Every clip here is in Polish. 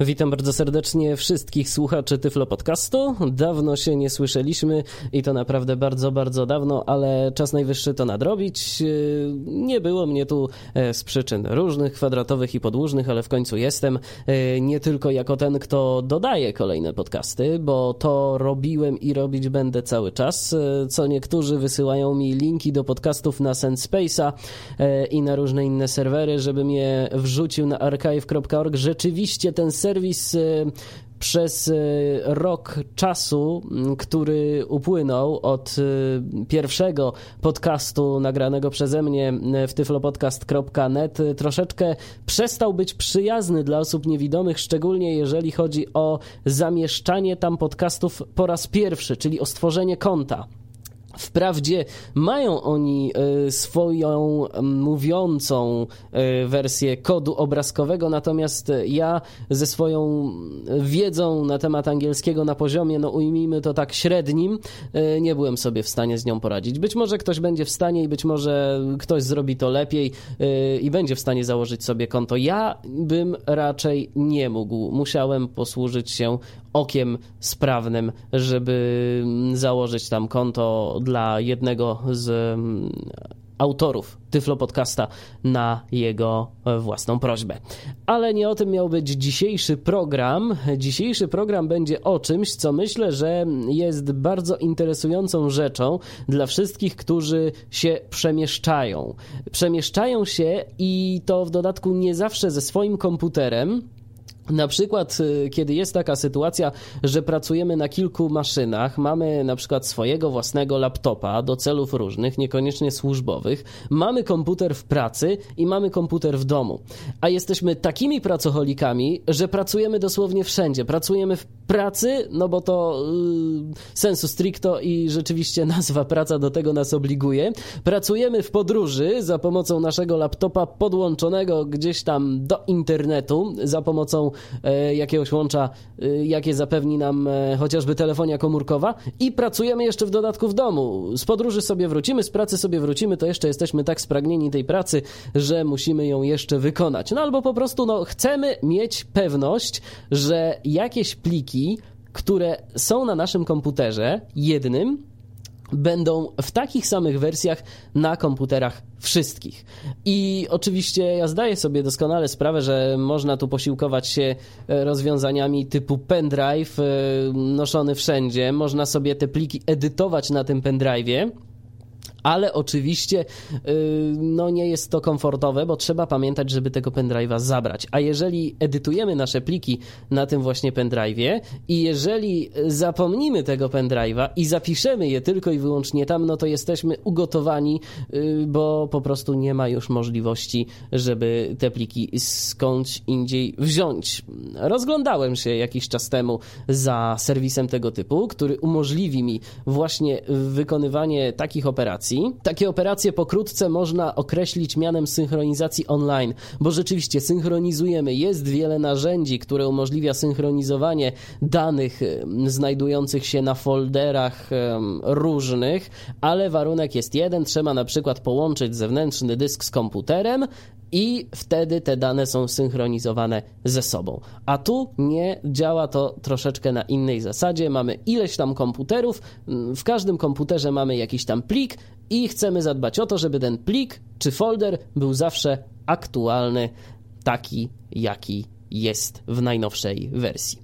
Witam bardzo serdecznie wszystkich słuchaczy Tyflo Podcastu. Dawno się nie słyszeliśmy i to naprawdę bardzo, bardzo dawno, ale czas najwyższy to nadrobić. Nie było mnie tu e, z przyczyn różnych, kwadratowych i podłużnych, ale w końcu jestem e, nie tylko jako ten, kto dodaje kolejne podcasty, bo to robiłem i robić będę cały czas. E, co niektórzy wysyłają mi linki do podcastów na SendSpace'a i na różne inne serwery, żebym je wrzucił na archive.org. Rzeczywiście ten serwis y, przez y, rok czasu, który upłynął od y, pierwszego podcastu nagranego przeze mnie w tyflopodcast.net, troszeczkę przestał być przyjazny dla osób niewidomych, szczególnie jeżeli chodzi o zamieszczanie tam podcastów po raz pierwszy, czyli o stworzenie konta. Wprawdzie mają oni e, swoją mówiącą e, wersję kodu obrazkowego, natomiast ja ze swoją wiedzą na temat angielskiego na poziomie, no ujmijmy to tak średnim, e, nie byłem sobie w stanie z nią poradzić. Być może ktoś będzie w stanie i być może ktoś zrobi to lepiej i będzie w stanie założyć sobie konto. Ja bym raczej nie mógł. Musiałem posłużyć się okiem sprawnym, żeby założyć tam konto dla jednego z mm, autorów Tyflo Podcasta na jego własną prośbę. Ale nie o tym miał być dzisiejszy program. Dzisiejszy program będzie o czymś, co myślę, że jest bardzo interesującą rzeczą dla wszystkich, którzy się przemieszczają. Przemieszczają się i to w dodatku nie zawsze ze swoim komputerem, na przykład, y, kiedy jest taka sytuacja, że pracujemy na kilku maszynach, mamy na przykład swojego własnego laptopa do celów różnych, niekoniecznie służbowych, mamy komputer w pracy i mamy komputer w domu. A jesteśmy takimi pracocholikami, że pracujemy dosłownie wszędzie. Pracujemy w pracy, no bo to yy, sensu stricto i rzeczywiście nazwa praca do tego nas obliguje. Pracujemy w podróży za pomocą naszego laptopa podłączonego gdzieś tam do internetu, za pomocą jakiegoś łącza, e, jakie zapewni nam e, chociażby telefonia komórkowa i pracujemy jeszcze w dodatku w domu. Z podróży sobie wrócimy, z pracy sobie wrócimy, to jeszcze jesteśmy tak spragnieni tej pracy, że musimy ją jeszcze wykonać. No albo po prostu no, chcemy mieć pewność, że jakieś pliki, które są na naszym komputerze jednym, będą w takich samych wersjach na komputerach wszystkich. I oczywiście ja zdaję sobie doskonale sprawę, że można tu posiłkować się e, rozwiązaniami typu pendrive e, noszony wszędzie. Można sobie te pliki edytować na tym pendrive'ie ale oczywiście y, no nie jest to komfortowe, bo trzeba pamiętać, żeby tego pendrive'a zabrać. A jeżeli edytujemy nasze pliki na tym właśnie pendrive'ie i jeżeli zapomnimy tego pendrive'a i zapiszemy je tylko i wyłącznie tam, no to jesteśmy ugotowani, y, bo po prostu nie ma już możliwości, żeby te pliki skądś indziej wziąć. Rozglądałem się jakiś czas temu za serwisem tego typu, który umożliwi mi właśnie wykonywanie takich operacji, takie operacje pokrótce można określić mianem synchronizacji online, bo rzeczywiście synchronizujemy. Jest wiele narzędzi, które umożliwia synchronizowanie danych znajdujących się na folderach różnych, ale warunek jest jeden. Trzeba na przykład połączyć zewnętrzny dysk z komputerem, i wtedy te dane są synchronizowane ze sobą. A tu nie działa to troszeczkę na innej zasadzie. Mamy ileś tam komputerów, w każdym komputerze mamy jakiś tam plik i chcemy zadbać o to, żeby ten plik czy folder był zawsze aktualny, taki jaki jest w najnowszej wersji.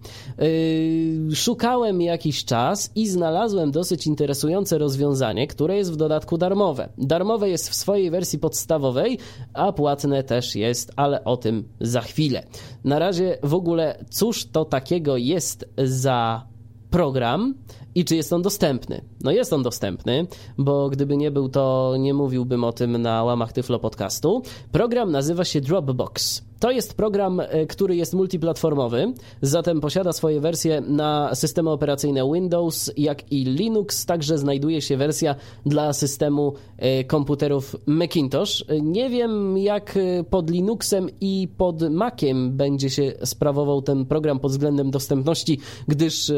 Yy, szukałem jakiś czas i znalazłem dosyć interesujące rozwiązanie, które jest w dodatku darmowe. Darmowe jest w swojej wersji podstawowej, a płatne też jest, ale o tym za chwilę. Na razie w ogóle cóż to takiego jest za program i czy jest on dostępny. No jest on dostępny, bo gdyby nie był, to nie mówiłbym o tym na łamach Tyflo Podcastu. Program nazywa się Dropbox. To jest program, e, który jest multiplatformowy, zatem posiada swoje wersje na systemy operacyjne Windows, jak i Linux. Także znajduje się wersja dla systemu e, komputerów Macintosh. Nie wiem, jak e, pod Linuxem i pod Maciem będzie się sprawował ten program pod względem dostępności, gdyż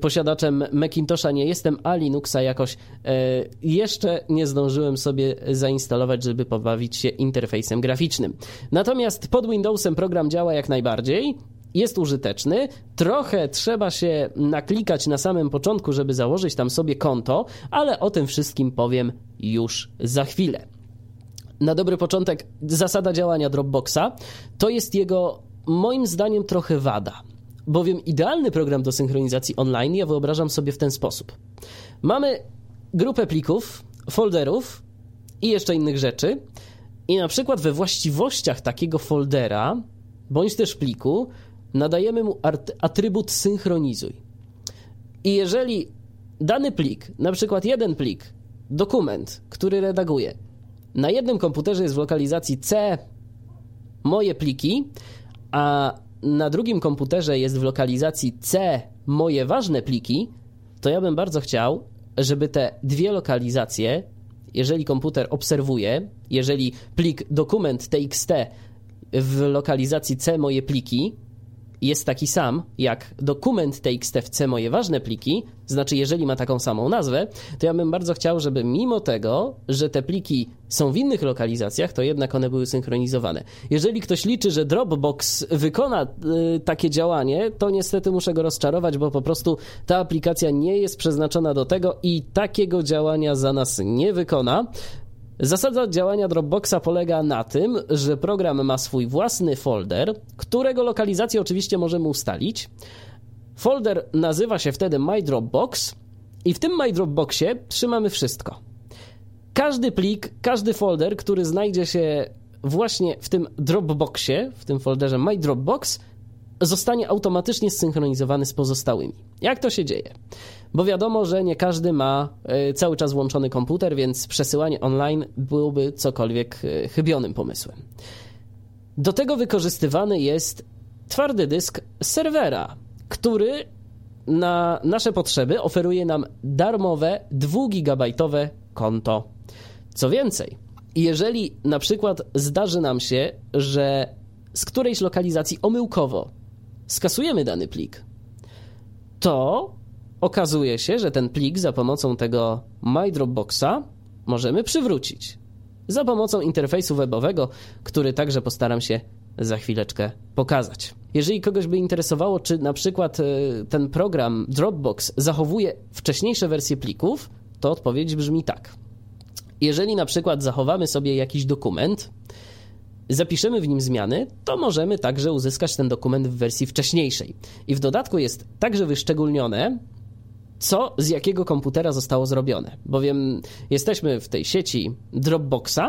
posiadaczem Macintosha nie jestem, a Linuxa jakoś jeszcze nie zdążyłem sobie zainstalować, żeby pobawić się interfejsem graficznym. Natomiast pod Windows Windowsem program działa jak najbardziej. jest użyteczny. Trochę trzeba się naklikać na samym początku, żeby założyć tam sobie konto, ale o tym wszystkim powiem już za chwilę. Na dobry początek, zasada działania Dropboxa to jest jego, moim zdaniem, trochę wada. Bowiem idealny program do synchronizacji online ja wyobrażam sobie w ten sposób. Mamy grupę plików, folderów i jeszcze innych rzeczy. I na przykład we właściwościach takiego foldera bądź też pliku nadajemy mu atrybut synchronizuj. I jeżeli dany plik, na przykład jeden plik, dokument, który redaguję, na jednym komputerze jest w lokalizacji C moje pliki, a na drugim komputerze jest w lokalizacji C moje ważne pliki, to ja bym bardzo chciał, żeby te dwie lokalizacje, jeżeli komputer obserwuje, jeżeli plik dokument txt w lokalizacji C moje pliki jest taki sam jak dokument txt w C moje ważne pliki, znaczy jeżeli ma taką samą nazwę, to ja bym bardzo chciał, żeby mimo tego, że te pliki są w innych lokalizacjach, to jednak one były synchronizowane. Jeżeli ktoś liczy, że Dropbox wykona y, takie działanie, to niestety muszę go rozczarować, bo po prostu ta aplikacja nie jest przeznaczona do tego i takiego działania za nas nie wykona. Zasada działania Dropboxa polega na tym, że program ma swój własny folder, którego lokalizację oczywiście możemy ustalić. Folder nazywa się wtedy My Dropbox i w tym My Dropboxie trzymamy wszystko. Każdy plik, każdy folder, który znajdzie się właśnie w tym Dropboxie, w tym folderze My Dropbox, zostanie automatycznie zsynchronizowany z pozostałymi. Jak to się dzieje? Bo wiadomo, że nie każdy ma e, cały czas włączony komputer, więc przesyłanie online byłoby cokolwiek e, chybionym pomysłem. Do tego wykorzystywany jest twardy dysk serwera, który na nasze potrzeby oferuje nam darmowe 2-gigabajtowe konto. Co więcej, jeżeli na przykład zdarzy nam się, że z którejś lokalizacji omyłkowo skasujemy dany plik, to okazuje się, że ten plik za pomocą tego My Dropboxa możemy przywrócić. Za pomocą interfejsu webowego, który także postaram się za chwileczkę pokazać. Jeżeli kogoś by interesowało, czy na przykład e, ten program Dropbox zachowuje wcześniejsze wersje plików, to odpowiedź brzmi tak. Jeżeli na przykład zachowamy sobie jakiś dokument, zapiszemy w nim zmiany, to możemy także uzyskać ten dokument w wersji wcześniejszej. I w dodatku jest także wyszczególnione, co z jakiego komputera zostało zrobione. Bowiem jesteśmy w tej sieci Dropboxa,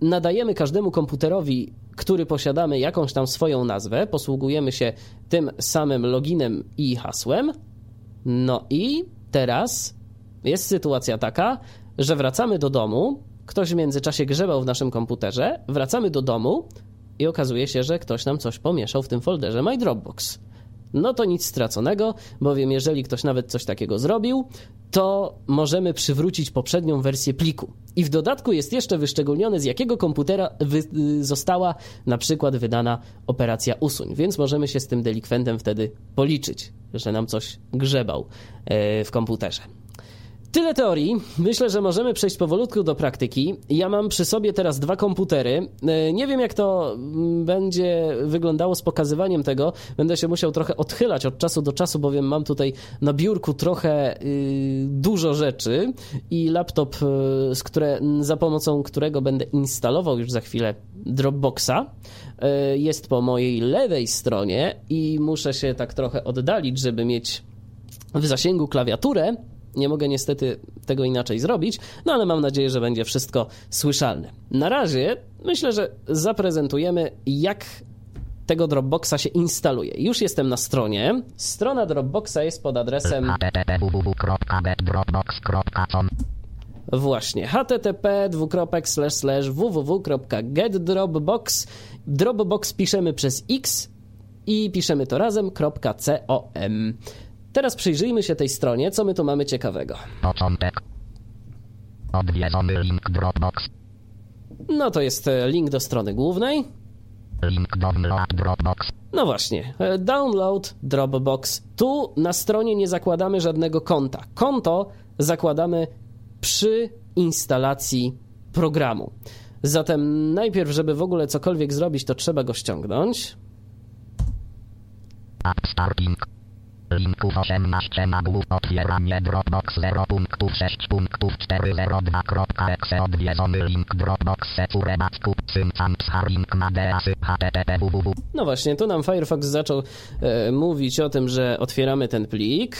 nadajemy każdemu komputerowi, który posiadamy, jakąś tam swoją nazwę, posługujemy się tym samym loginem i hasłem. No i teraz jest sytuacja taka, że wracamy do domu, ktoś w międzyczasie grzebał w naszym komputerze, wracamy do domu i okazuje się, że ktoś nam coś pomieszał w tym folderze My Dropbox. No to nic straconego, bowiem jeżeli ktoś nawet coś takiego zrobił, to możemy przywrócić poprzednią wersję pliku. I w dodatku jest jeszcze wyszczególnione, z jakiego komputera wy- została na przykład wydana operacja usuń, więc możemy się z tym delikwentem wtedy policzyć, że nam coś grzebał e, w komputerze. Tyle teorii. Myślę, że możemy przejść powolutku do praktyki. Ja mam przy sobie teraz dwa komputery. E, nie wiem, jak to mm, będzie wyglądało z pokazywaniem tego. Będę się musiał trochę odchylać od czasu do czasu, bowiem mam tutaj na biurku trochę yy, dużo rzeczy i laptop, yy, z które, za pomocą którego będę instalował już za chwilę Dropboxa, yy, jest po mojej lewej stronie i muszę się tak trochę oddalić, żeby mieć w zasięgu klawiaturę nie mogę niestety tego inaczej zrobić, no ale mam nadzieję, że będzie wszystko słyszalne. Na razie myślę, że zaprezentujemy, jak tego Dropboxa się instaluje. Już jestem na stronie. Strona Dropboxa jest pod adresem Właśnie, http www.getdropbox Dropbox piszemy przez x i piszemy to razem .com. Teraz przyjrzyjmy się tej stronie, co my tu mamy ciekawego. Początek. Odwiedzony link Dropbox. No to jest e, link do strony głównej. Link download Dropbox. No właśnie, e, download Dropbox. Tu na stronie nie zakładamy żadnego konta. Konto zakładamy przy instalacji programu. Zatem najpierw, żeby w ogóle cokolwiek zrobić, to trzeba go ściągnąć. App starting. Linków 18 nagłów otwieranie Dropbox 0 punktów 6 punktów 402.exe odwiedzony link Dropbox secure backup syncam sharing madeasy http www. No właśnie, tu nam Firefox zaczął e, mówić o tym, że otwieramy ten plik.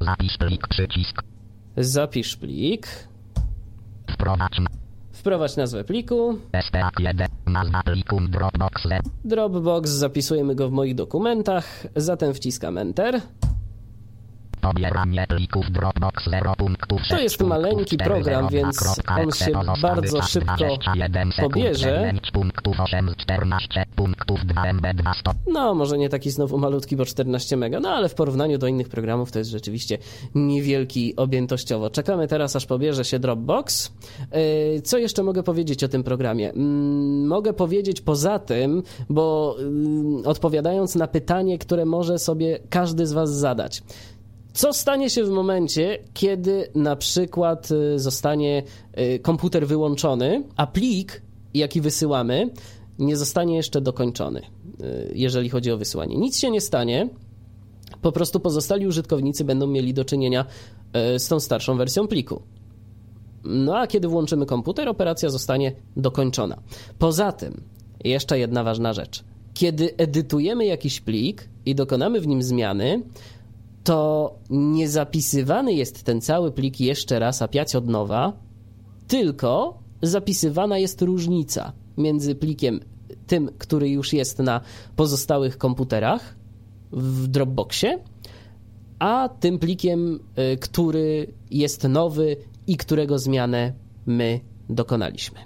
Zapisz plik przycisk. Zapisz plik. Wprowadź na Wprowadź nazwę pliku. SPA1 nazwa pliku Dropbox 0. Dropbox, zapisujemy go w moich dokumentach, zatem wciskam Enter. Pobieranie plików Dropbox 0 punktów To jest maleńki program, więc on się bardzo szybko pobierze. punktów 8 14 punktów 2 MB 200 No, może nie taki znowu malutki, bo 14 mega, no ale w porównaniu do innych programów to jest rzeczywiście niewielki objętościowo. Czekamy teraz, aż pobierze się Dropbox. Yy, Co jeszcze mogę powiedzieć o tym programie? Mm, Mogę powiedzieć poza tym, bo yy, odpowiadając na pytanie, które może sobie każdy z Was zadać. Co stanie się w momencie, kiedy na przykład y, zostanie y, komputer wyłączony, a plik, jaki wysyłamy, nie zostanie jeszcze dokończony, y, jeżeli chodzi o wysyłanie? Nic się nie stanie. Po prostu pozostali użytkownicy będą mieli do czynienia z tą starszą wersją pliku. No a kiedy włączymy komputer, operacja zostanie dokończona. Poza tym, jeszcze jedna ważna rzecz. Kiedy edytujemy jakiś plik i dokonamy w nim zmiany, to nie zapisywany jest ten cały plik jeszcze raz, a piać od nowa, tylko zapisywana jest różnica między plikiem tym, który już jest na pozostałych komputerach w Dropboxie, a tym plikiem, y, który jest nowy i którego zmianę my dokonaliśmy.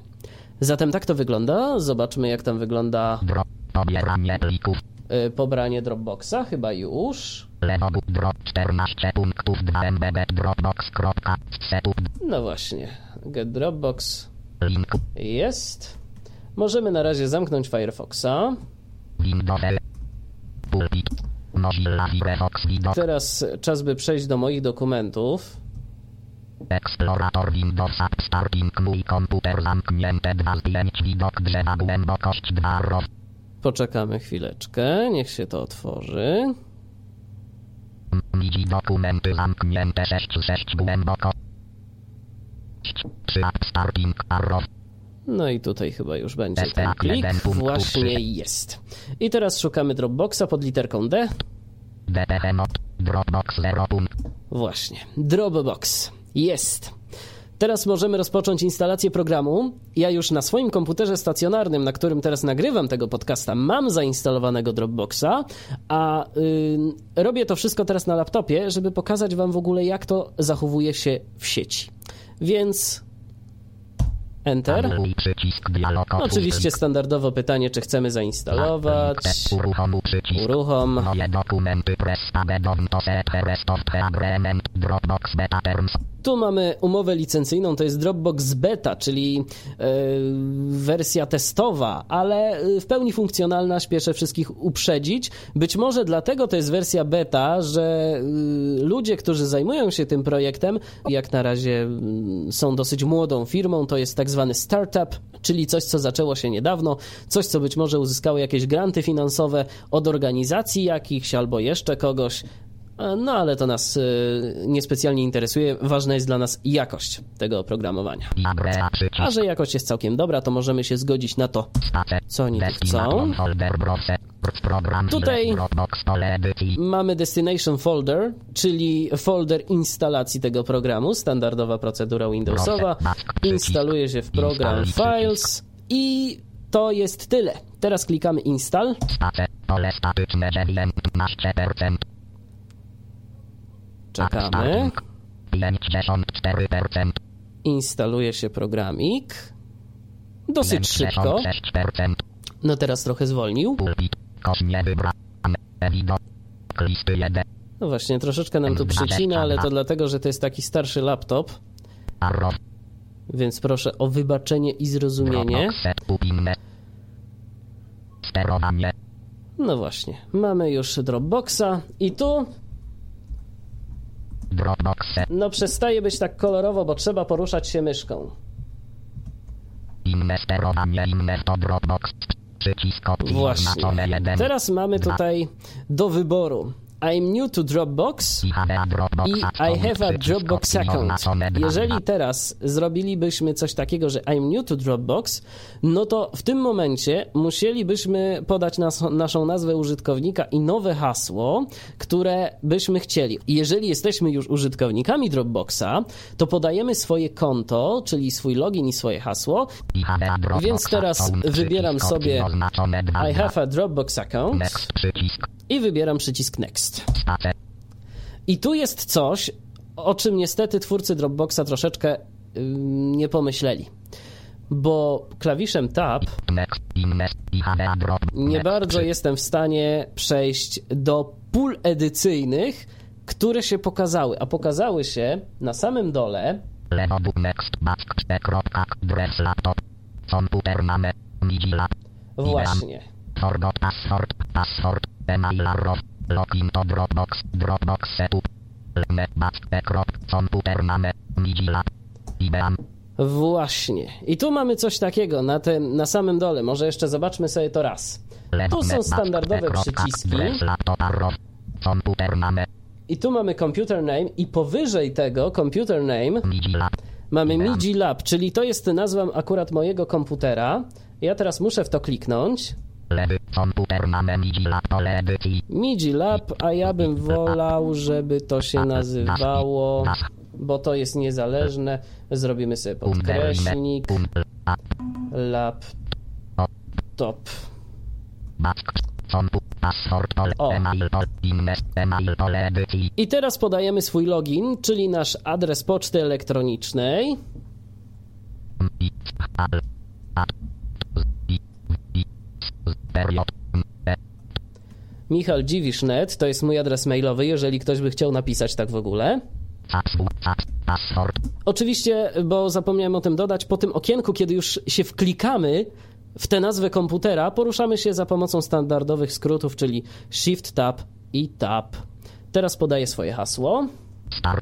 Zatem tak to wygląda. Zobaczmy, jak tam wygląda Drop pobieranie plików y, pobranie Dropboxa. Chyba już. Lewo bu- drop 14 punktów 2 MB Dropbox.setup No właśnie. Get Dropbox link jest. Możemy na razie zamknąć Firefoxa. Windows L pulpit Mozilla Firefox Windows Teraz czas, by przejść do moich dokumentów. Explorator Windows App Starting mój komputer zamknięte 2 zdjęć widok drzewa głębokość 2 row Poczekamy chwileczkę, niech się to otworzy. Widzi dokumenty zamknięte 6 6 głęboko 3 App Starting Arrow No i tutaj chyba już będzie ten plik. Właśnie jest. I teraz szukamy Dropboxa pod literką D. Dropbox 0 punkt Właśnie. Dropbox. Jest. Teraz możemy rozpocząć instalację programu. Ja już na swoim komputerze stacjonarnym, na którym teraz nagrywam tego podcasta, mam zainstalowanego Dropboxa, a y, robię to wszystko teraz na laptopie, żeby pokazać Wam w ogóle, jak to zachowuje się w sieci. Więc Enter. Dialog Oczywiście standardowo pytanie, czy chcemy zainstalować. Uruchomu przycisk Uruchom. Moje dokumenty press to set rest of the agreement Dropbox beta terms Tu mamy umowę licencyjną, to jest Dropbox Beta, czyli e, wersja testowa, ale e, w pełni funkcjonalna, śpieszę wszystkich uprzedzić. Być może dlatego to jest wersja beta, że e, ludzie, którzy zajmują się tym projektem, jak na razie mm, są dosyć młodą firmą, to jest tak zwany startup, czyli coś, co zaczęło się niedawno, coś, co być może uzyskało jakieś granty finansowe od organizacji jakichś albo jeszcze kogoś. E, No ale to nas y, niespecjalnie interesuje. Ważna jest dla nas jakość tego oprogramowania. A że jakość jest całkiem dobra, to możemy się zgodzić na to, co oni chcą. Tutaj- Mamy Destination Folder, czyli folder instalacji tego programu, standardowa procedura Windowsowa. Instaluje się w program Files i to jest tyle. Teraz klikamy Install. Czekamy. 54% Instaluje się programik. Dosyć szybko. 6% No teraz trochę zwolnił. pulpit kośnie wybrane widok listy 1 No właśnie, troszeczkę nam tu przycina, ale to dlatego, że to jest taki starszy laptop, więc proszę o wybaczenie i zrozumienie. No właśnie, mamy już Dropboxa i tu No przestaje być tak kolorowo, bo trzeba poruszać się myszką. inne sterowanie inne to Dropbox Przycisk opcji Właśnie. oznaczone 1. Teraz mamy tutaj do wyboru I'm new to Dropbox I i have a Dropbox account. oznaczone 2. Jeżeli teraz zrobilibyśmy coś takiego, że I'm new to Dropbox, no to w tym momencie musielibyśmy podać nas, naszą nazwę użytkownika i nowe hasło, które byśmy chcieli. Jeżeli jesteśmy już użytkownikami Dropboxa, to podajemy swoje konto, czyli swój login i swoje hasło. Więc teraz wybieram sobie oznaczone 2. I have a Dropbox account i wybieram przycisk Next. Spacer. I tu jest coś, o czym niestety twórcy Dropboxa troszeczkę nie pomyśleli. Bo klawiszem Tab nie bardzo jestem w stanie przejść do pól edycyjnych, które się pokazały. A pokazały się na samym dole właśnie. Forgot password. Password. Email arrow. Login to Dropbox. Dropbox setup. IBAN. Właśnie. I tu mamy coś takiego na, tym, na samym dole. Może jeszcze zobaczmy sobie to raz. Tu są back, standardowe przyciski. I tu mamy computer name i powyżej tego computer name. Mamy MIDI Lab, czyli to jest nazwa akurat mojego komputera. Ja teraz muszę w to kliknąć. Lewy. Komputer lab. Pole edycji. MIDI Lab, a ja bym wolał, żeby to się nazywało, bo to jest niezależne. Zrobimy sobie. Um. Kompu. Password. Pole. O. I teraz podajemy swój login, czyli nasz adres poczty elektronicznej. Michał Dziwisz.net to jest mój adres mailowy, jeżeli ktoś by chciał napisać tak w ogóle. Oczywiście, bo zapomniałem o tym dodać, po tym okienku, kiedy już się wklikamy w tę nazwę komputera, poruszamy się za pomocą standardowych skrótów, czyli Shift, Tab i Tab. Teraz podaję swoje hasło. Star,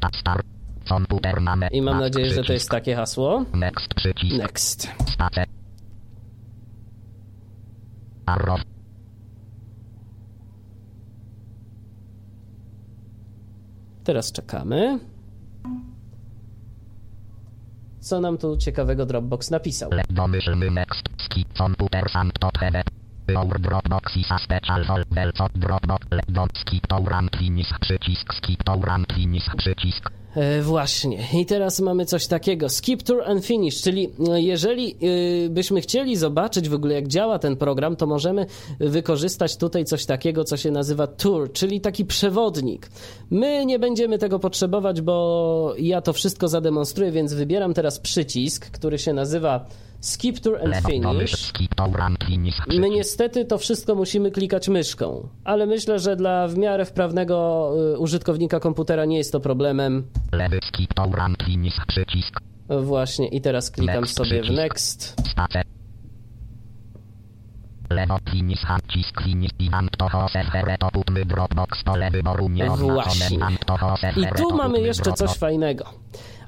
star, star. Komputer name. I mam nadzieję, że to jest takie hasło. Next przycisk. Next. Spacer. Arrow. Teraz czekamy. Co nam tu ciekawego Dropbox napisał? Domyślny next. Ski. Komputer sam head. Our Dropbox is a special folder co Dropbox. Le dom. Skip to run finish. Przycisk. Skip to run finish. Przycisk. E, właśnie. I teraz mamy coś takiego. Skip Tour and Finish, czyli e, jeżeli e, byśmy chcieli zobaczyć w ogóle jak działa ten program, to możemy wykorzystać tutaj coś takiego, co się nazywa Tour, czyli taki przewodnik. My nie będziemy tego potrzebować, bo ja to wszystko zademonstruję, więc wybieram teraz przycisk, który się nazywa Skip Tour and. Finish. My niestety to wszystko musimy klikać myszką, ale myślę, że dla w miarę wprawnego y, użytkownika komputera nie jest to problemem. Lewy skip finish. Przycisk. Właśnie i teraz klikam Next sobie w przycisk. next. Spacer. Lewo finish finish i hand to putny Dropbox pole wyboru nie oznaczone Właśnie. I tu mamy jeszcze coś fajnego.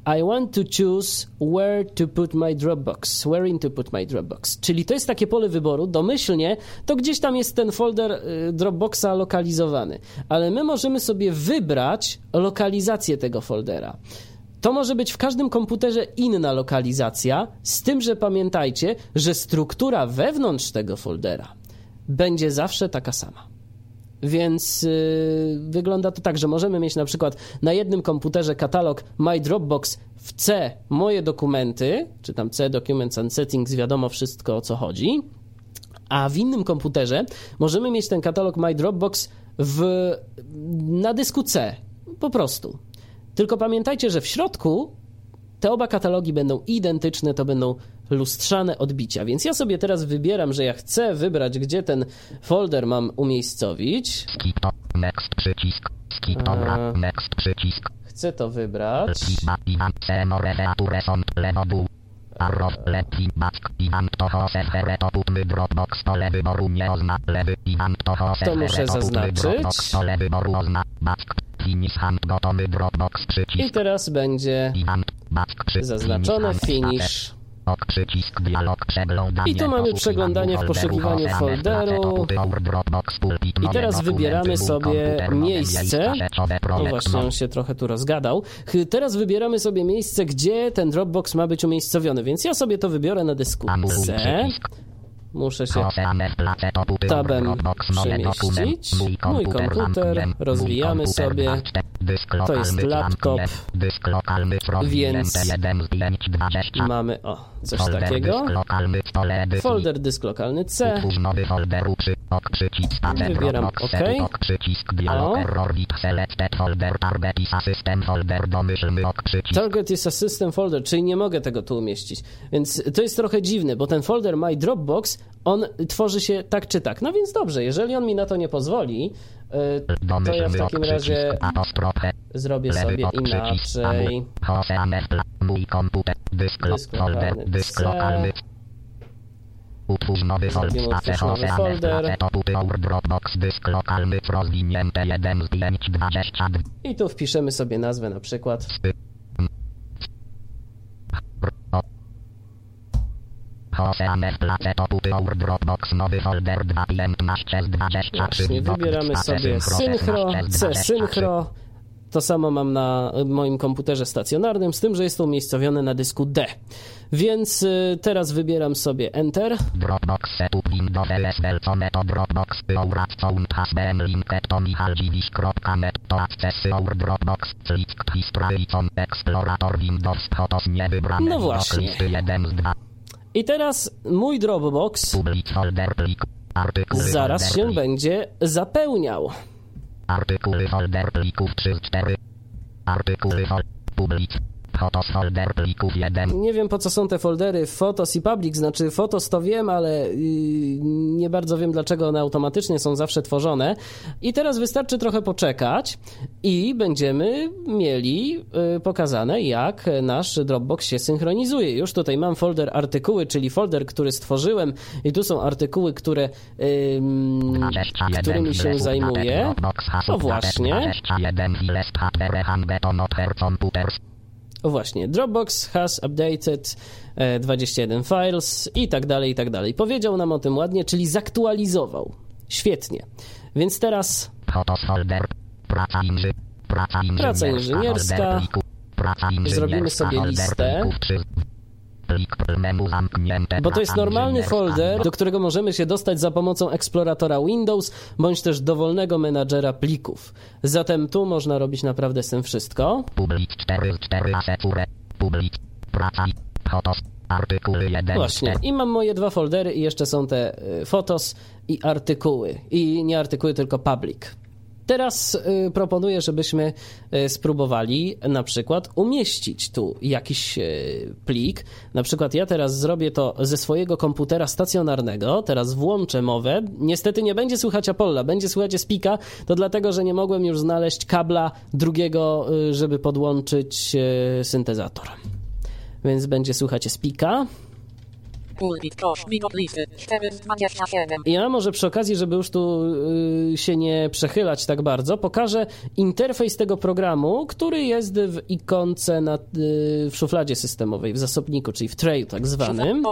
I want to choose where to put my Dropbox. Where in to put my Dropbox. Czyli to jest takie pole wyboru. Domyślnie to gdzieś tam jest ten folder y, Dropboxa lokalizowany. Ale my możemy sobie wybrać lokalizację tego foldera. To może być w każdym komputerze inna lokalizacja, z tym, że pamiętajcie, że struktura wewnątrz tego foldera będzie zawsze taka sama. Więc yy, wygląda to tak, że możemy mieć na przykład na jednym komputerze katalog My Dropbox w C moje dokumenty, czy tam C Documents and Settings, wiadomo wszystko o co chodzi. A w innym komputerze możemy mieć ten katalog My Dropbox w, na dysku C, po prostu. Tylko pamiętajcie, że w środku te oba katalogi będą identyczne, to będą lustrzane odbicia. Więc ja sobie teraz wybieram, że ja chcę wybrać, gdzie ten folder mam umiejscowić. Skip to. Next przycisk. Skip to. Eee. run next przycisk. Chcę to wybrać. I. Arrow. Lepi back. I to hosefere to putny Dropbox pole wyboru nie ozna. Lewy. I to muszę zaznaczyć. Dropbox pole wyboru ozna. Back. Finish hand. Gotowy Dropbox I przycisk. teraz będzie Zaznaczone finish. I tu mamy przeglądanie w poszukiwaniu folderu. I teraz wybieramy sobie miejsce. No właśnie, on się trochę tu rozgadał. Teraz wybieramy sobie miejsce, gdzie ten Dropbox ma być umiejscowiony, więc ja sobie to wybiorę na dysku C. Muszę się tabem przemieścić. Mój komputer, rozwijamy sobie. To jest laptop. Więc mamy, o, coś takiego. Folder dysk lokalny C. Ok przycisk spacer Wybieram OK. set ok przycisk dialog O. error selected folder target is system folder domyślny ok przycisk Target is a system folder, czyli nie mogę tego tu umieścić. Więc to jest trochę dziwne, bo ten folder My Dropbox, on tworzy się tak czy tak. No więc dobrze, jeżeli on mi na to nie pozwoli, y, to ja w ok takim razie apostrof zrobię sobie ok inaczej. Oceaner mój komputer dysk, lokalny dysk lokalny Utwórz nowy folder, nowy folder. Dropbox, dysk lokalny, rozwinięte 1 z 5, 22, I tu wpiszemy sobie nazwę na przykład Oceaner place toputy our Dropbox nowy folder 2 15 z 23 Właśnie, wybieramy sobie Synchro, C Synchro. To samo mam na moim komputerze stacjonarnym, z tym, że jest to umiejscowione na dysku D. Więc y, teraz wybieram sobie Enter. Dropbox setup Windows Dropbox sound to michaldziwisz.net to accessy our Dropbox click history explorator Windows Photos niewybrane No widok właśnie. listy 1 z 2 I teraz mój Dropbox public folder plik zaraz się będzie zapełniał. Artykuły folder plików 3 z 4 artykuły folder public Folder plików 1 Nie wiem po co są te foldery Photos i Public, znaczy Photos to wiem, ale yy, nie bardzo wiem dlaczego one automatycznie są zawsze tworzone. I teraz wystarczy trochę poczekać i będziemy mieli yy, pokazane jak nasz Dropbox się synchronizuje. Już tutaj mam folder artykuły, czyli folder, który stworzyłem i tu są artykuły, które yy, którymi się zajmuję. O właśnie. O właśnie, Dropbox has updated e, 21 files i tak dalej, i tak dalej. Powiedział nam o tym ładnie, czyli zaktualizował. Świetnie. Więc teraz Praca, inży, praca inżynierska. Praca inżynierska. folder pliku, Praca inżynierska, Zrobimy sobie folder listę. Bo to jest normalny folder, do którego możemy się dostać za pomocą eksploratora Windows, bądź też dowolnego menadżera plików. Zatem tu można robić naprawdę z tym wszystko. Public 4 z 4 asecure. Public. Praca. Fotos. Artykuły 1 Właśnie. I mam moje dwa foldery i jeszcze są te y, fotos i artykuły. I nie artykuły, tylko public. Teraz y, proponuję, żebyśmy y, spróbowali na przykład umieścić tu jakiś y, plik. Na przykład ja teraz zrobię to ze swojego komputera stacjonarnego. Teraz włączę mowę. Niestety nie będzie słychać Apolla, będzie słychać Spika. To dlatego, że nie mogłem już znaleźć kabla drugiego, żeby podłączyć syntezator. Więc będzie słychać Spika. Ja może przy okazji, żeby już tu y, się nie przechylać tak bardzo, pokażę interfejs tego programu, który jest w ikonce na, y, w szufladzie systemowej, w zasobniku, czyli w trayu tak zwanym.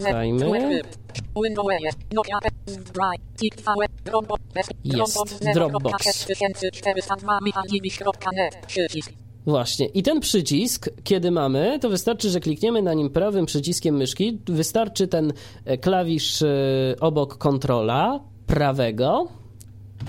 Poszukajmy. Jest, Dropbox. 6402 michaldziwisz.net, przycisk. Właśnie. I ten przycisk, kiedy mamy, to wystarczy, że klikniemy na nim prawym przyciskiem myszki. Wystarczy ten e, klawisz e, obok kontrola prawego.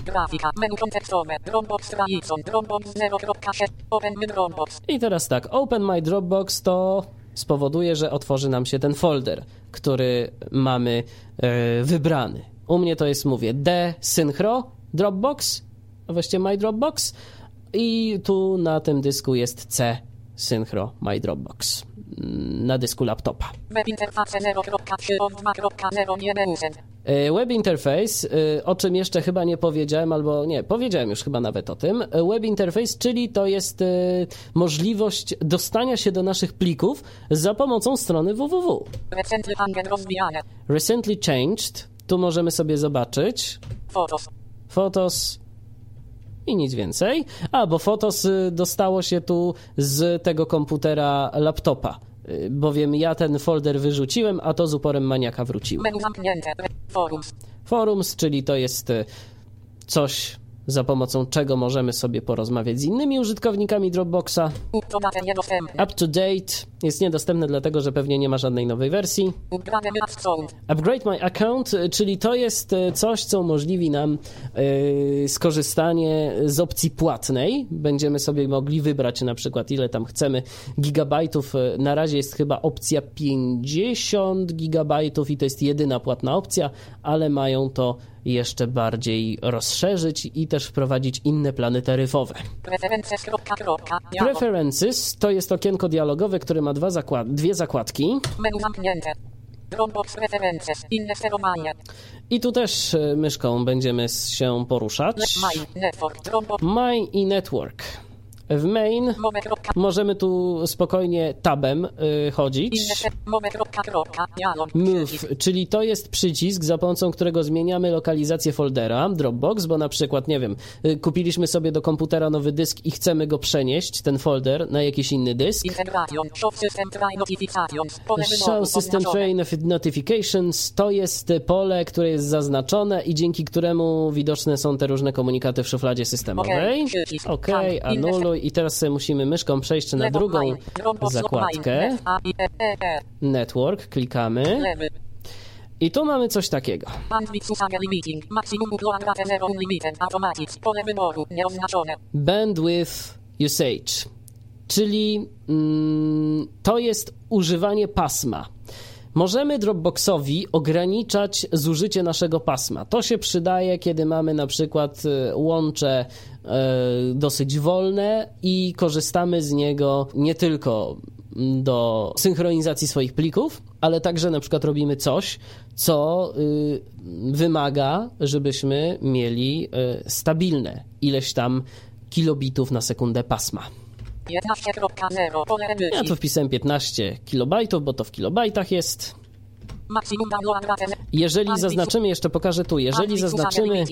Grafika, menu kontekstowe, Dropbox Trajicon, Dropbox 0.7, Open my Dropbox. I teraz tak, Open My Dropbox to spowoduje, że otworzy nam się ten folder, który mamy e, wybrany. U mnie to jest, mówię, D Synchro Dropbox, a właściwie My Dropbox i tu na tym dysku jest C Synchro My Dropbox na dysku laptopa. Web interface 0.3 od 2.0 nie neusen. E, Web Interface, e, o czym jeszcze chyba nie powiedziałem, albo nie, powiedziałem już chyba nawet o tym. E, Web Interface, czyli to jest możliwość dostania się do naszych plików za pomocą strony www. Recently. Recently changed, tu możemy sobie zobaczyć. Fotos. Fotos i nic więcej. A, bo Fotos y, dostało się tu z tego komputera laptopa. Y, Bowiem ja ten folder wyrzuciłem, a to z uporem maniaka wróciło. Menu zamknięte. Forums. Forums, czyli to jest y, coś, za pomocą czego możemy sobie porozmawiać z innymi użytkownikami Dropboxa. Up to date jest niedostępne, dlatego że pewnie nie ma żadnej nowej wersji. Upgrade My Account, y, czyli to jest y, coś, co umożliwi nam y, skorzystanie z opcji płatnej. Będziemy sobie mogli wybrać na przykład ile tam chcemy gigabajtów. Y, Na razie jest chyba opcja 50 gigabajtów i to jest jedyna płatna opcja, ale mają to jeszcze bardziej rozszerzyć i też wprowadzić inne plany taryfowe. Preferences. Kropka, kropka. Dialog. Preferences to jest okienko dialogowe, które ma dwa zakład- dwie zakładki. Menu zamknięte. Dropbox Preferences. Inne sterowanie. I tu też y, myszką będziemy się poruszać. My Network. My i Network. W main możemy tu spokojnie tabem y, chodzić. Move, czyli to jest przycisk, za pomocą którego zmieniamy lokalizację foldera Dropbox, bo na przykład, nie wiem, y, kupiliśmy sobie do komputera nowy dysk i chcemy go przenieść, ten folder, na jakiś inny dysk. Show System. Train Notifications to jest pole, które jest zaznaczone i dzięki któremu widoczne są te różne komunikaty w szufladzie systemowej. OK, Tak, anuluj i teraz musimy myszką przejść na drugą zakładkę. Network, klikamy i tu mamy coś takiego. Bandwidth usage, czyli mm, to jest używanie pasma. Możemy Dropboxowi ograniczać zużycie naszego pasma. To się przydaje, kiedy mamy na przykład e, łącze e, dosyć wolne i korzystamy z niego nie tylko do synchronizacji swoich plików, ale także na przykład robimy coś, co y, wymaga, żebyśmy mieli y, stabilne ileś tam kilobitów na sekundę pasma. 11.0. Pole Ja tu wpisałem 15 kilobajtów, bo to w kilobajtach jest. Jeżeli zaznaczymy, jeszcze pokażę tu, jeżeli zaznaczymy.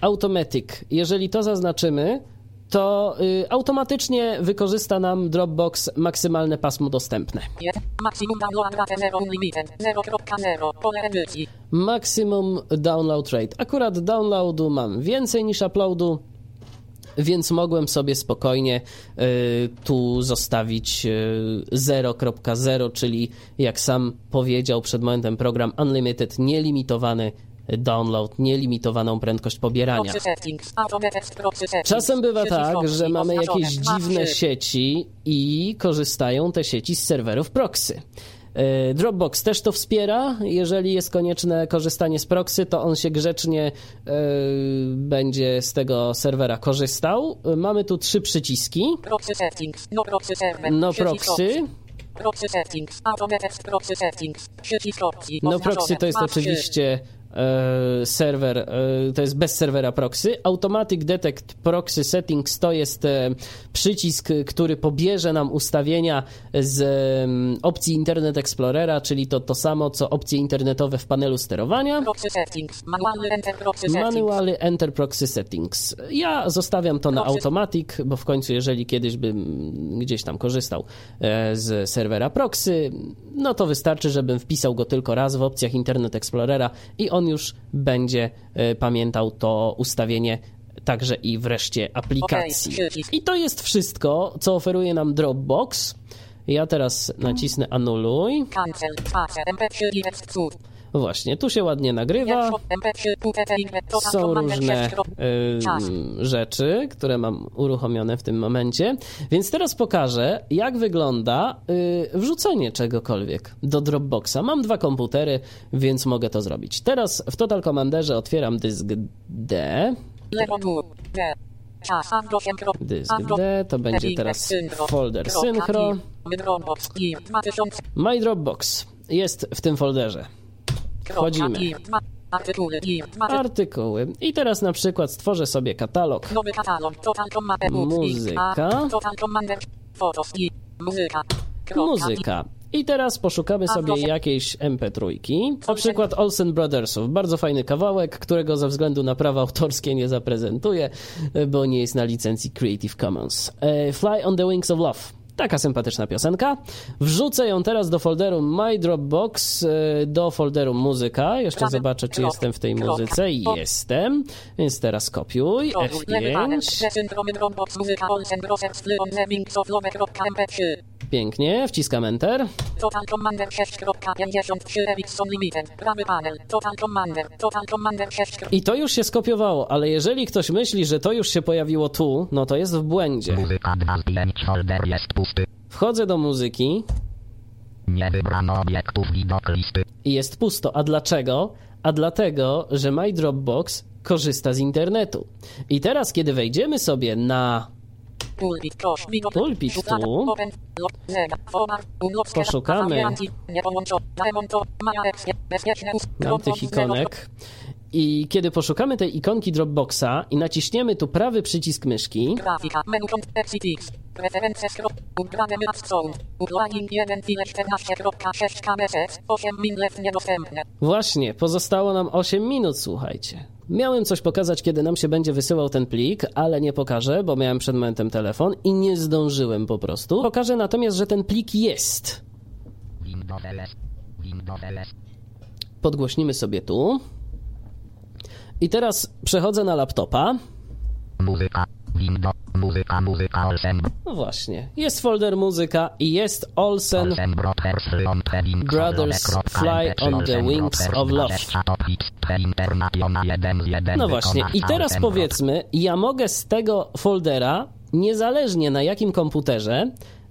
Automatic. Jeżeli to zaznaczymy, to y, automatycznie wykorzysta nam Dropbox maksymalne pasmo dostępne. Jest. Maximum download rate zero unlimited. 0.0. Pole edycji. Maximum download rate. Akurat downloadu mam więcej niż uploadu, więc mogłem sobie spokojnie y, tu zostawić y, 0.0, czyli jak sam powiedział przed momentem program Unlimited, nielimitowany download, nielimitowaną prędkość pobierania. Czasem bywa tak, że mamy jakieś dziwne sieci i korzystają te sieci z serwerów proxy. E, Dropbox też to wspiera. Jeżeli jest konieczne korzystanie z proxy, to on się grzecznie e, będzie z tego serwera korzystał. E, Mamy tu trzy przyciski. Proxy settings. No proxy server. No proxy. Proxy settings. Automated proxy settings. No proxy to jest oczywiście serwer, e, to jest bez serwera proxy. Automatic Detect Proxy Settings to jest e, przycisk, który pobierze nam ustawienia z opcji Internet Explorera, czyli to to samo, co opcje internetowe w panelu sterowania. Proxy settings. Manualny enter proxy settings. Manually Enter Proxy Settings. Ja zostawiam to na Automatic, bo w końcu, jeżeli kiedyś bym gdzieś tam korzystał e, z serwera proxy, no to wystarczy, żebym wpisał go tylko raz w opcjach Internet Explorera i on już będzie e, pamiętał to ustawienie także i w reszcie aplikacji. I to jest wszystko, co oferuje nam Dropbox. Ja teraz nacisnę anuluj. Cancel. Space. MP3 i F2. Właśnie, tu się ładnie nagrywa. MP3 QTT Total Są różne 6. y, rzeczy, które mam uruchomione w tym momencie. Więc teraz pokażę, jak wygląda y, wrzucenie czegokolwiek do Dropboxa. Mam dwa komputery, więc mogę to zrobić. Teraz w Total Commanderze otwieram dysk D. Lewo dół. D. Czas. Andro 8. Dysk D to będzie teraz folder synchro. Dropbox. I 2000. My Dropbox jest w tym folderze. Wchodzimy. Artykuły. I 2000. Artykuły. I teraz na przykład stworzę sobie katalog. Katalog. Muzyka. Muzyka. I teraz poszukamy sobie jakiejś MP3, na przykład Olsen Brothersów. Bardzo fajny kawałek, którego ze względu na prawa autorskie nie zaprezentuję, bo nie jest na licencji Creative Commons. E, Fly on the Wings of Love. Taka sympatyczna piosenka. Wrzucę ją teraz do folderu My Dropbox, e, do folderu muzyka. Jeszcze zobaczę, czy jestem w tej muzyce. Jestem, więc teraz kopiuj. F5. Pięknie, wciskam Enter. Total Commander 6.53 Ericsson Limited. Prawy panel. Total Commander. Total Commander 6. I to już się skopiowało, ale jeżeli ktoś myśli, że to już się pojawiło tu, no to jest w błędzie. Muzyka 2 z 5 folder jest pusty. Wchodzę do muzyki Nie wybrano obiektów widok listy. i jest pusto. A dlaczego? A dlatego, że My Dropbox korzysta z internetu. I teraz, kiedy wejdziemy sobie na Pulpit, tu. Skera. Poszukamy. Mam tych ikonek. I kiedy poszukamy tej ikonki Dropboxa i naciśniemy tu prawy przycisk myszki, Grafika. Menu. XCX. Preferencje skrop. Upgrade Max Sound. Uplugin 1 file 14.6 kbs. 8 min left niedostępne. Właśnie, pozostało nam 8 minut, słuchajcie. Miałem coś pokazać, kiedy nam się będzie wysyłał ten plik, ale nie pokażę, bo miałem przed momentem telefon i nie zdążyłem po prostu. Pokażę natomiast, że ten plik jest. Podgłośnimy sobie tu. I teraz przechodzę na laptopa. Muzyka. Windows. Muzyka. Muzyka. Olsen. No właśnie, jest folder muzyka i jest Olsen Olsen Brothers. Brothers Fly on the Wings of Love. No właśnie, i teraz powiedzmy, ja mogę z tego foldera, niezależnie na jakim komputerze,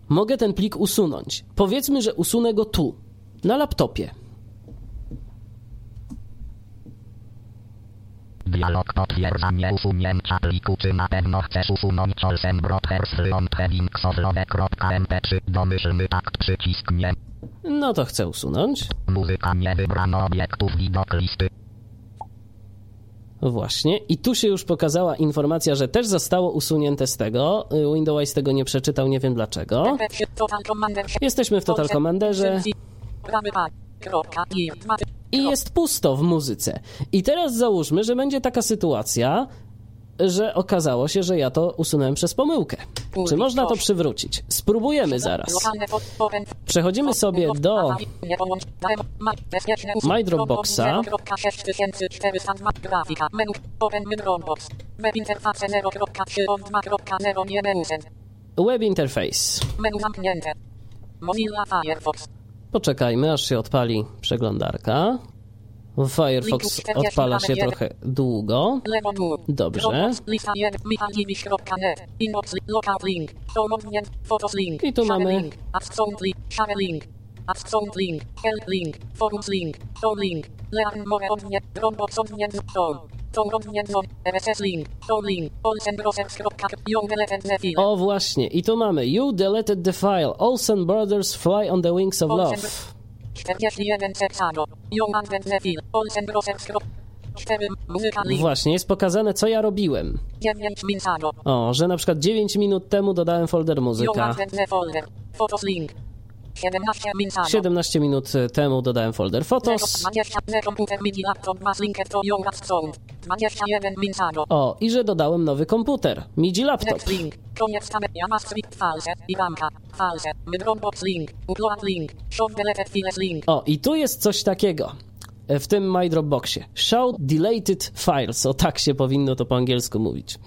mogę ten plik usunąć. Powiedzmy, że usunę go tu, na laptopie. Dialog potwierdza nieusunięcia pliku. Czy na pewno chcesz usunąć Olsen Brothers Heading Soflowe.mp3? Domyślny takt przycisk nie. No to chcę usunąć. Muzyka nie wybrano obiektów widok listy. Właśnie. I tu się już pokazała informacja, że też zostało usunięte z tego. Y, Windows tego nie przeczytał, nie wiem dlaczego. MP3. Total Commander 6. Jesteśmy w Total Commanderze. I. Jest pusto w muzyce. I teraz załóżmy, że będzie taka sytuacja, że okazało się, że ja to usunąłem przez pomyłkę. Czy można to przywrócić? Spróbujemy zaraz. Przechodzimy sobie do My Dropboxa. 0.6400 Grafika. Menu. Open My Dropbox. Web interface 0.3 od 2.0 nie neusen. Web Interface. Menu zamknięte. Mozilla Firefox. Poczekajmy, aż się odpali przeglądarka. Firefox odpala się trochę długo. Dobrze. Dropbox. Lista 1. michałdziwisz.net. Inbox. li- Local link. Show link. Photos link. I tu mamy- sound link. Help link. Forums link. Link. Learn more. Dropbox file. O właśnie, i tu mamy You deleted the file. Olsen Brothers Fly on the Wings of Love. 41 seksado. You abandoned the file. Olsen Brothers. 4. Muzyka link. Właśnie, jest pokazane, co ja robiłem. 9 minsado. O, że na przykład 9 minut temu dodałem folder muzyka. Abandoned the folder. Photos link. 17 minsado. 17 minut temu dodałem folder Photos. 20 nie komputer mini laptop masz linkę to ją sound. 21 minsado. O, i że dodałem nowy komputer. MIDI laptop. O, i tu jest coś takiego. e, W tym My Dropboxie. Show deleted files. O, tak się powinno to po angielsku mówić.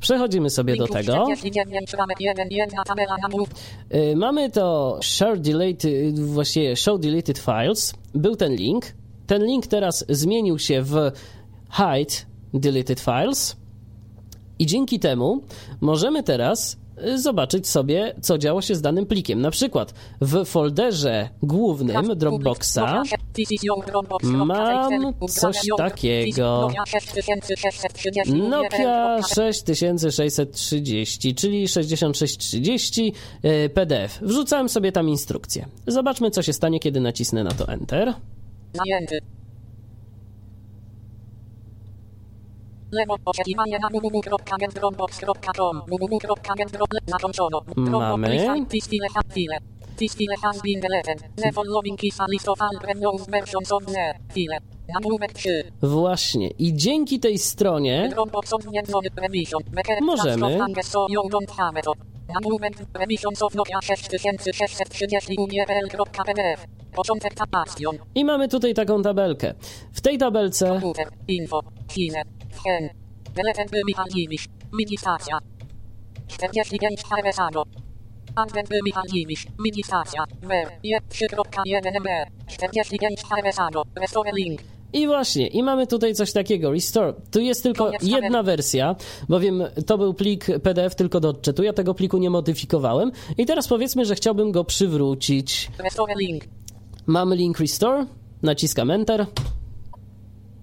Przechodzimy sobie do tego. 49 ramek 1 jedna tabela na mów. Y, Mamy to share deleted, właściwie show deleted files. Był ten link. Ten link teraz zmienił się w hide deleted files. I dzięki temu możemy teraz zobaczyć sobie, co działo się z danym plikiem. Na przykład w folderze głównym Dropboxa mam coś takiego. Nokia 6630, czyli 6630 y, PDF. Wrzucałem sobie tam instrukcję. Zobaczmy, co się stanie, kiedy nacisnę na to Enter. Zajęty. Lewo na zakończono. Mamy. Dropbox, lista, file, This file has been deleted. The following is a list of all previous versions of the file. Nagłówek 3. Właśnie. I dzięki tej stronie Możemy. Trust of Angus, so you don't have it. Nagłówek revisions of Nokia 6630 uniepl.pdf. Początek tabastion. i mamy tutaj taką tabelkę. W tej tabelce. Info. Hen. Deleted by Michal Jimisz. Mini-stacja. 45 Harvesado. Advent by Michal Jimisz. Mini-stacja. Ver. Je 3.1 MB. 45 Harvesado. Restore link. I właśnie, i mamy tutaj coś takiego, restore. Tu jest tylko jedna wersja, bowiem to był plik PDF tylko do odczytu, ja tego pliku nie modyfikowałem. I teraz powiedzmy, że chciałbym go przywrócić. Restore link. Mamy link restore, naciskam enter.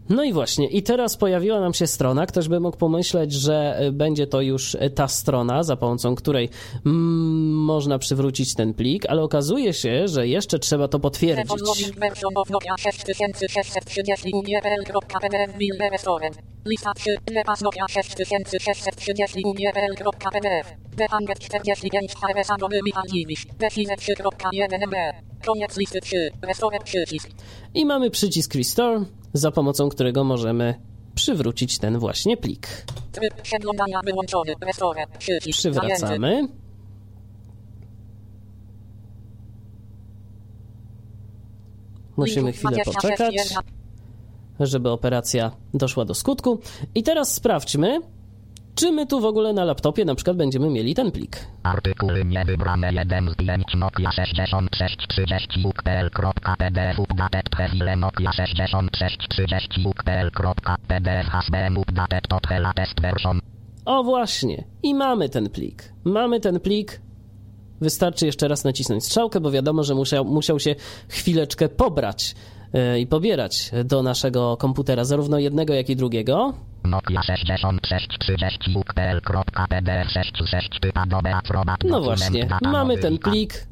No i właśnie, i teraz pojawiła nam się strona. Ktoś by mógł pomyśleć, że y, będzie to już y, ta strona, za pomocą której mm, można przywrócić ten plik, ale okazuje się, że jeszcze trzeba to potwierdzić. following version of Nokia 6630 uniepl.pdf will be restored. Lista 3. Lepas Nokia 6630 uniepl.pdf. Dehanget 45 Harvesado by Michal Jimisz. Define 3.1 MB. Koniec listy 3. Restore przycisk. I mamy przycisk restore, za pomocą którego możemy przywrócić ten właśnie plik. Przywracamy. Musimy chwilę 26 poczekać, żeby operacja doszła do skutku. I teraz sprawdźmy, czy my tu w ogóle na laptopie na przykład będziemy mieli ten plik. Artykuły niewybrane 1 zdjęć Nokia 6630 ukpl.pdf updated Nokia 6630 ukpl.pdf hasbm updated version. O właśnie, i mamy ten plik. Mamy ten plik. Wystarczy jeszcze raz nacisnąć strzałkę, bo wiadomo, że musiał, musiał się chwileczkę pobrać e, i pobierać do naszego komputera, zarówno jednego, jak i drugiego. Nokia 6630 ukpl.pdf 66 typa dobe aprobat No dokument właśnie, mamy ten plik,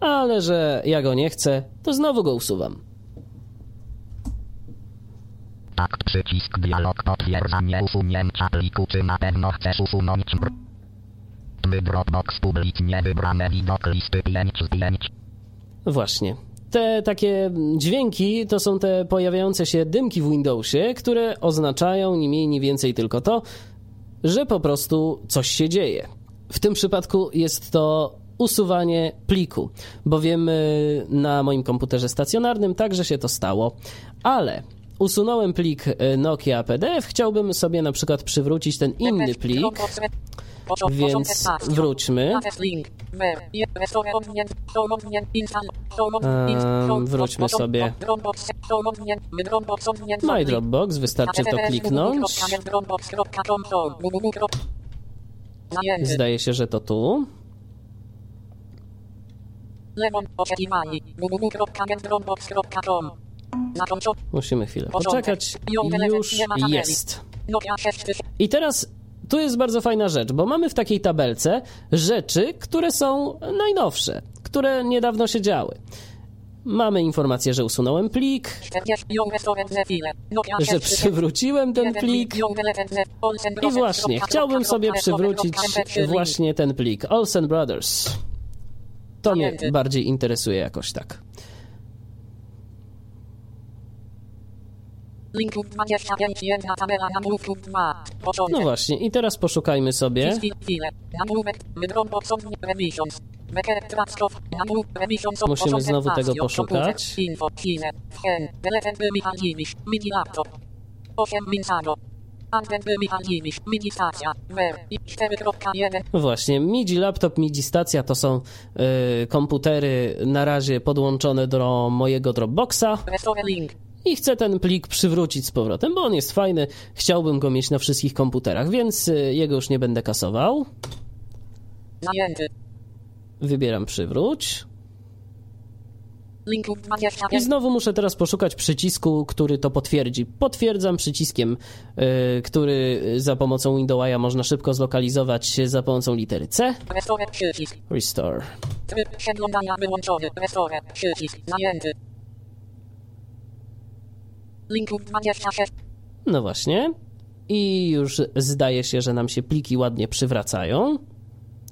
ale że ja go nie chcę, to znowu go usuwam. Takt przycisk dialog potwierdzanie usunięcia pliku czy na pewno chcesz usunąć br- Dropbox publicznie wybrane widok listy 5 zdjęć. Właśnie. Te takie dźwięki to są te pojawiające się dymki w Windowsie, które oznaczają ni mniej, ni więcej tylko to, że po prostu coś się dzieje. W tym przypadku jest to usuwanie pliku, bowiem na moim komputerze stacjonarnym także się to stało, ale usunąłem plik y, Nokia PDF, chciałbym sobie na przykład przywrócić ten inny plik, więc wróćmy. Wróćmy sobie. My Dropbox wystarczy to kliknąć. Zdaje się, że to tu. Musimy chwilę poczekać. Już jest. Nokia 6000. I teraz tu jest bardzo fajna rzecz, bo mamy w takiej tabelce rzeczy, które są najnowsze, które niedawno się działy. Mamy informację, że usunąłem plik, 40. Ją restored ze file. Nokia że 6000. przywróciłem ten plik. I właśnie, chciałbym sobie przywrócić właśnie ten plik. Olsen Brothers. To mnie bardziej interesuje jakoś tak. Linków 25, jedna tabela nagłówków 2. Początek. No właśnie, i teraz poszukajmy sobie. Nagłówek. Musimy znowu tego poszukać. Komputer. Info. Chine. Hen. Deleted by Michal Jimisz. Mini laptop. 8 Minsado. Advent by Michal Jimisz. Mini stacja. Ver. I 4.1. Właśnie, MIDI laptop, MIDI stacja to są y, komputery na razie podłączone do mojego Dropboxa. I chcę ten plik przywrócić z powrotem, bo on jest fajny. Chciałbym go mieć na wszystkich komputerach, więc y, jego już nie będę kasował. Zajęty. Wybieram przywróć. I 25. znowu muszę teraz poszukać przycisku, który to potwierdzi. Potwierdzam przyciskiem, y, który za pomocą Windowsa można szybko zlokalizować za pomocą litery C. Restore. Restore. Tryb przeglądania wyłączony. Restore. Przycisk. Zajęty. Linków 26. No właśnie. I już zdaje się, że nam się pliki ładnie przywracają.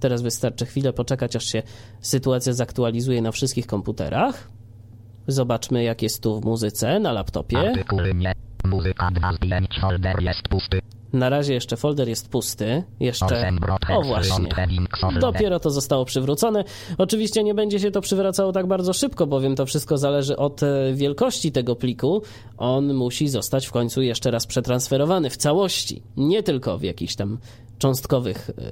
Teraz wystarczy chwilę poczekać, aż się sytuacja zaktualizuje na wszystkich komputerach. Zobaczmy, jak jest tu w muzyce na laptopie. Artykuły nie. Muzyka 2 zdjęć. Folder jest pusty. Na razie jeszcze folder jest pusty. Jeszcze. O właśnie. Dopiero to zostało przywrócone. Oczywiście nie będzie się to przywracało tak bardzo szybko, bowiem to wszystko zależy od e, wielkości tego pliku. On musi zostać w końcu jeszcze raz przetransferowany w całości, nie tylko w jakichś tam cząstkowych e,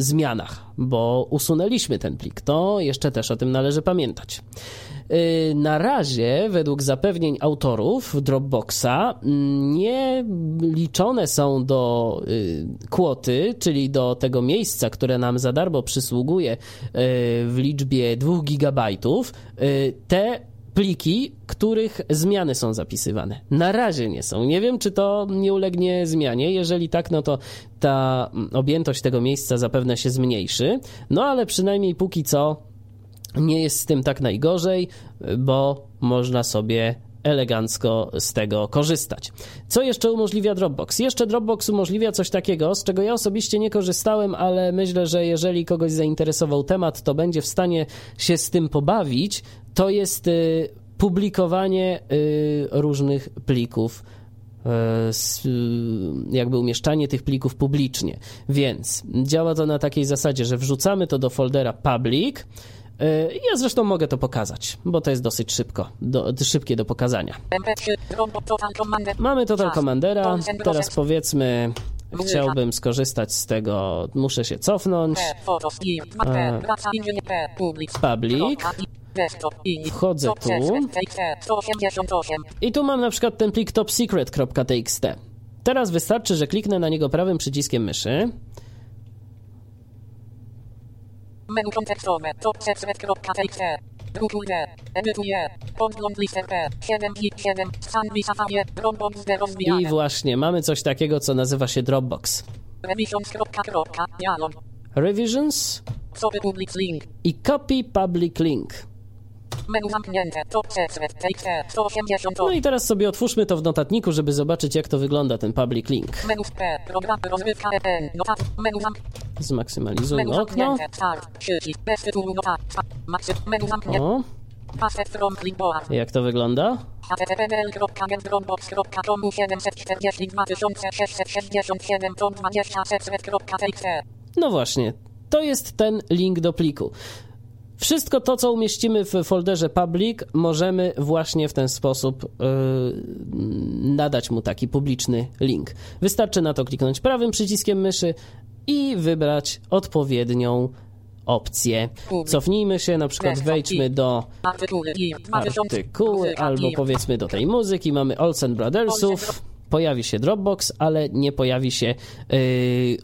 zmianach, bo usunęliśmy ten plik. To jeszcze też o tym należy pamiętać. E, Na razie, według zapewnień autorów Dropboxa, mm, nie liczone są do y, kwoty, czyli do tego miejsca, które nam za darmo przysługuje y, w liczbie 2 gigabajtów, y, te pliki, których zmiany są zapisywane. Na razie nie są. Nie wiem, czy to nie ulegnie zmianie. Jeżeli tak, no to ta mm, objętość tego miejsca zapewne się zmniejszy. No ale przynajmniej póki co nie jest z tym tak najgorzej, bo można sobie elegancko z tego korzystać. Co jeszcze umożliwia Dropbox? Jeszcze Dropbox umożliwia coś takiego, z czego ja osobiście nie korzystałem, ale myślę, że jeżeli kogoś zainteresował temat, to będzie w stanie się z tym pobawić. To jest y, publikowanie y, różnych plików y, jakby umieszczanie tych plików publicznie. Więc działa to na takiej zasadzie, że wrzucamy to do foldera public. E, Ja zresztą mogę to pokazać, bo to jest dosyć szybko, do, szybkie do pokazania. MP3, Dropbox Total Commander. Mamy Total. Commandera. Teraz powiedzmy, chciałbym skorzystać z tego, muszę się cofnąć. Public. Wchodzę tu. 6, TXT, 188. I tu mam na przykład ten plik topsecret.txt. Teraz wystarczy, że kliknę na niego prawym przyciskiem myszy. Menu kontekstowe, top edytuję, podgląd listę P, 7 i 7, stan Safari, Dropbox I właśnie mamy coś takiego, co nazywa się Dropbox. Revisions. dialog, Revisions sobie public link. i Copy Public Link. Menu zamknięte, top secret, TXT, 188. No i teraz sobie otwórzmy to w notatniku, żeby zobaczyć, jak to wygląda ten Public Link. Menu P, program, rozrywka EN, notat, menu zamknięte. Menu Zmaksymalizujmy okno. zamknięte, start, przycisk, bez tytułu notat, maksy, menu zamknięte, O, jak to wygląda? httpl.getdropbox.com 742 667 tom 20 secret.txt No właśnie, to jest ten link do pliku. Wszystko to, co umieścimy w folderze public, możemy właśnie w ten sposób yy, nadać mu taki publiczny link. Wystarczy na to kliknąć prawym przyciskiem myszy i wybrać odpowiednią opcję. Cofnijmy się, na przykład wejdźmy do artykuły i 2000 artykuły muzyka albo powiedzmy do tej muzyki. Mamy Olsen Brothersów. Pojawi się Dropbox, ale nie pojawi się yy,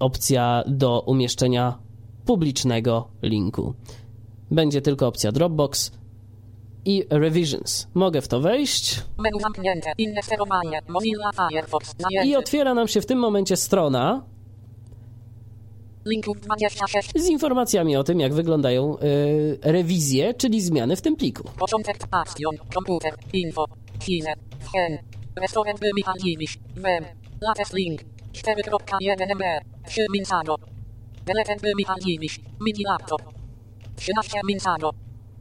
opcja do umieszczenia publicznego linku. Będzie tylko opcja Dropbox i Revisions. Mogę w to wejść. Menu zamknięte, inne sterowanie, Mozilla Firefox, i otwiera nam się w tym momencie strona linków 26, z informacjami o tym, jak wyglądają yy, rewizje, czyli zmiany w tym pliku. początek, action, komputer, info, chwilę, hen, restaurant Dziwisz, latest link, 4.1 MB, 3 Minsago, deleted Dziwisz, mini laptop, 13 Minsago,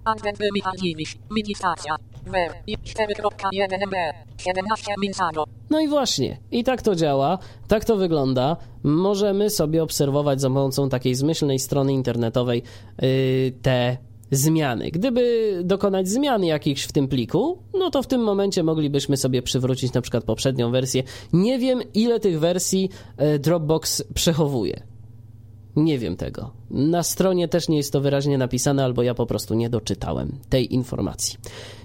advent Michał Dziwisz, mini stacja, wem, 4.1 MB, 17 Minsago, No i właśnie, i tak to działa, tak to wygląda. Możemy sobie obserwować za pomocą takiej zmyślnej strony internetowej yy, te zmiany. Gdyby dokonać zmian jakichś w tym pliku, no to w tym momencie moglibyśmy sobie przywrócić na przykład poprzednią wersję. Nie wiem, ile tych wersji yy, Dropbox przechowuje. Nie wiem tego. Na stronie też nie jest to wyraźnie napisane, albo ja po prostu nie doczytałem tej informacji.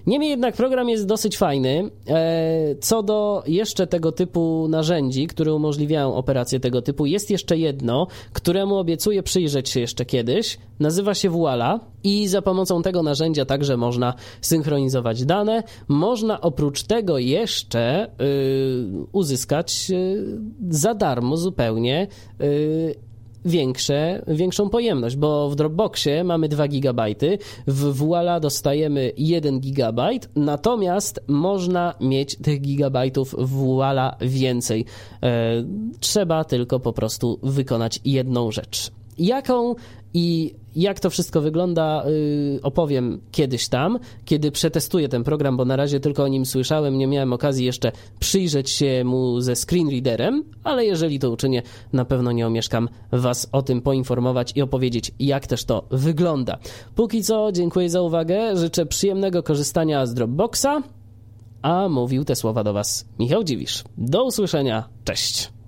Niemniej jednak program jest dosyć fajny. E, Co do jeszcze tego typu narzędzi, które umożliwiają operacje tego typu, jest jeszcze jedno, któremu obiecuję przyjrzeć się jeszcze kiedyś. Nazywa się Voila i za pomocą tego narzędzia także można synchronizować dane. Można oprócz tego jeszcze y, uzyskać y, za darmo zupełnie y, większe, większą pojemność, bo w Dropboxie mamy 2 GB, w Voila dostajemy 1 GB, natomiast można mieć tych gigabajtów w Voila więcej. E, trzeba tylko po prostu wykonać jedną rzecz. Jaką I jak to wszystko wygląda, yy, opowiem kiedyś tam, kiedy przetestuję ten program, bo na razie tylko o nim słyszałem, nie miałem okazji jeszcze przyjrzeć się mu ze screenreaderem, ale jeżeli to uczynię, na pewno nie omieszkam Was o tym poinformować i opowiedzieć, jak też to wygląda. Póki co, dziękuję za uwagę, życzę przyjemnego korzystania z Dropboxa, a mówił te słowa do Was Michał Dziwisz. Do usłyszenia, cześć!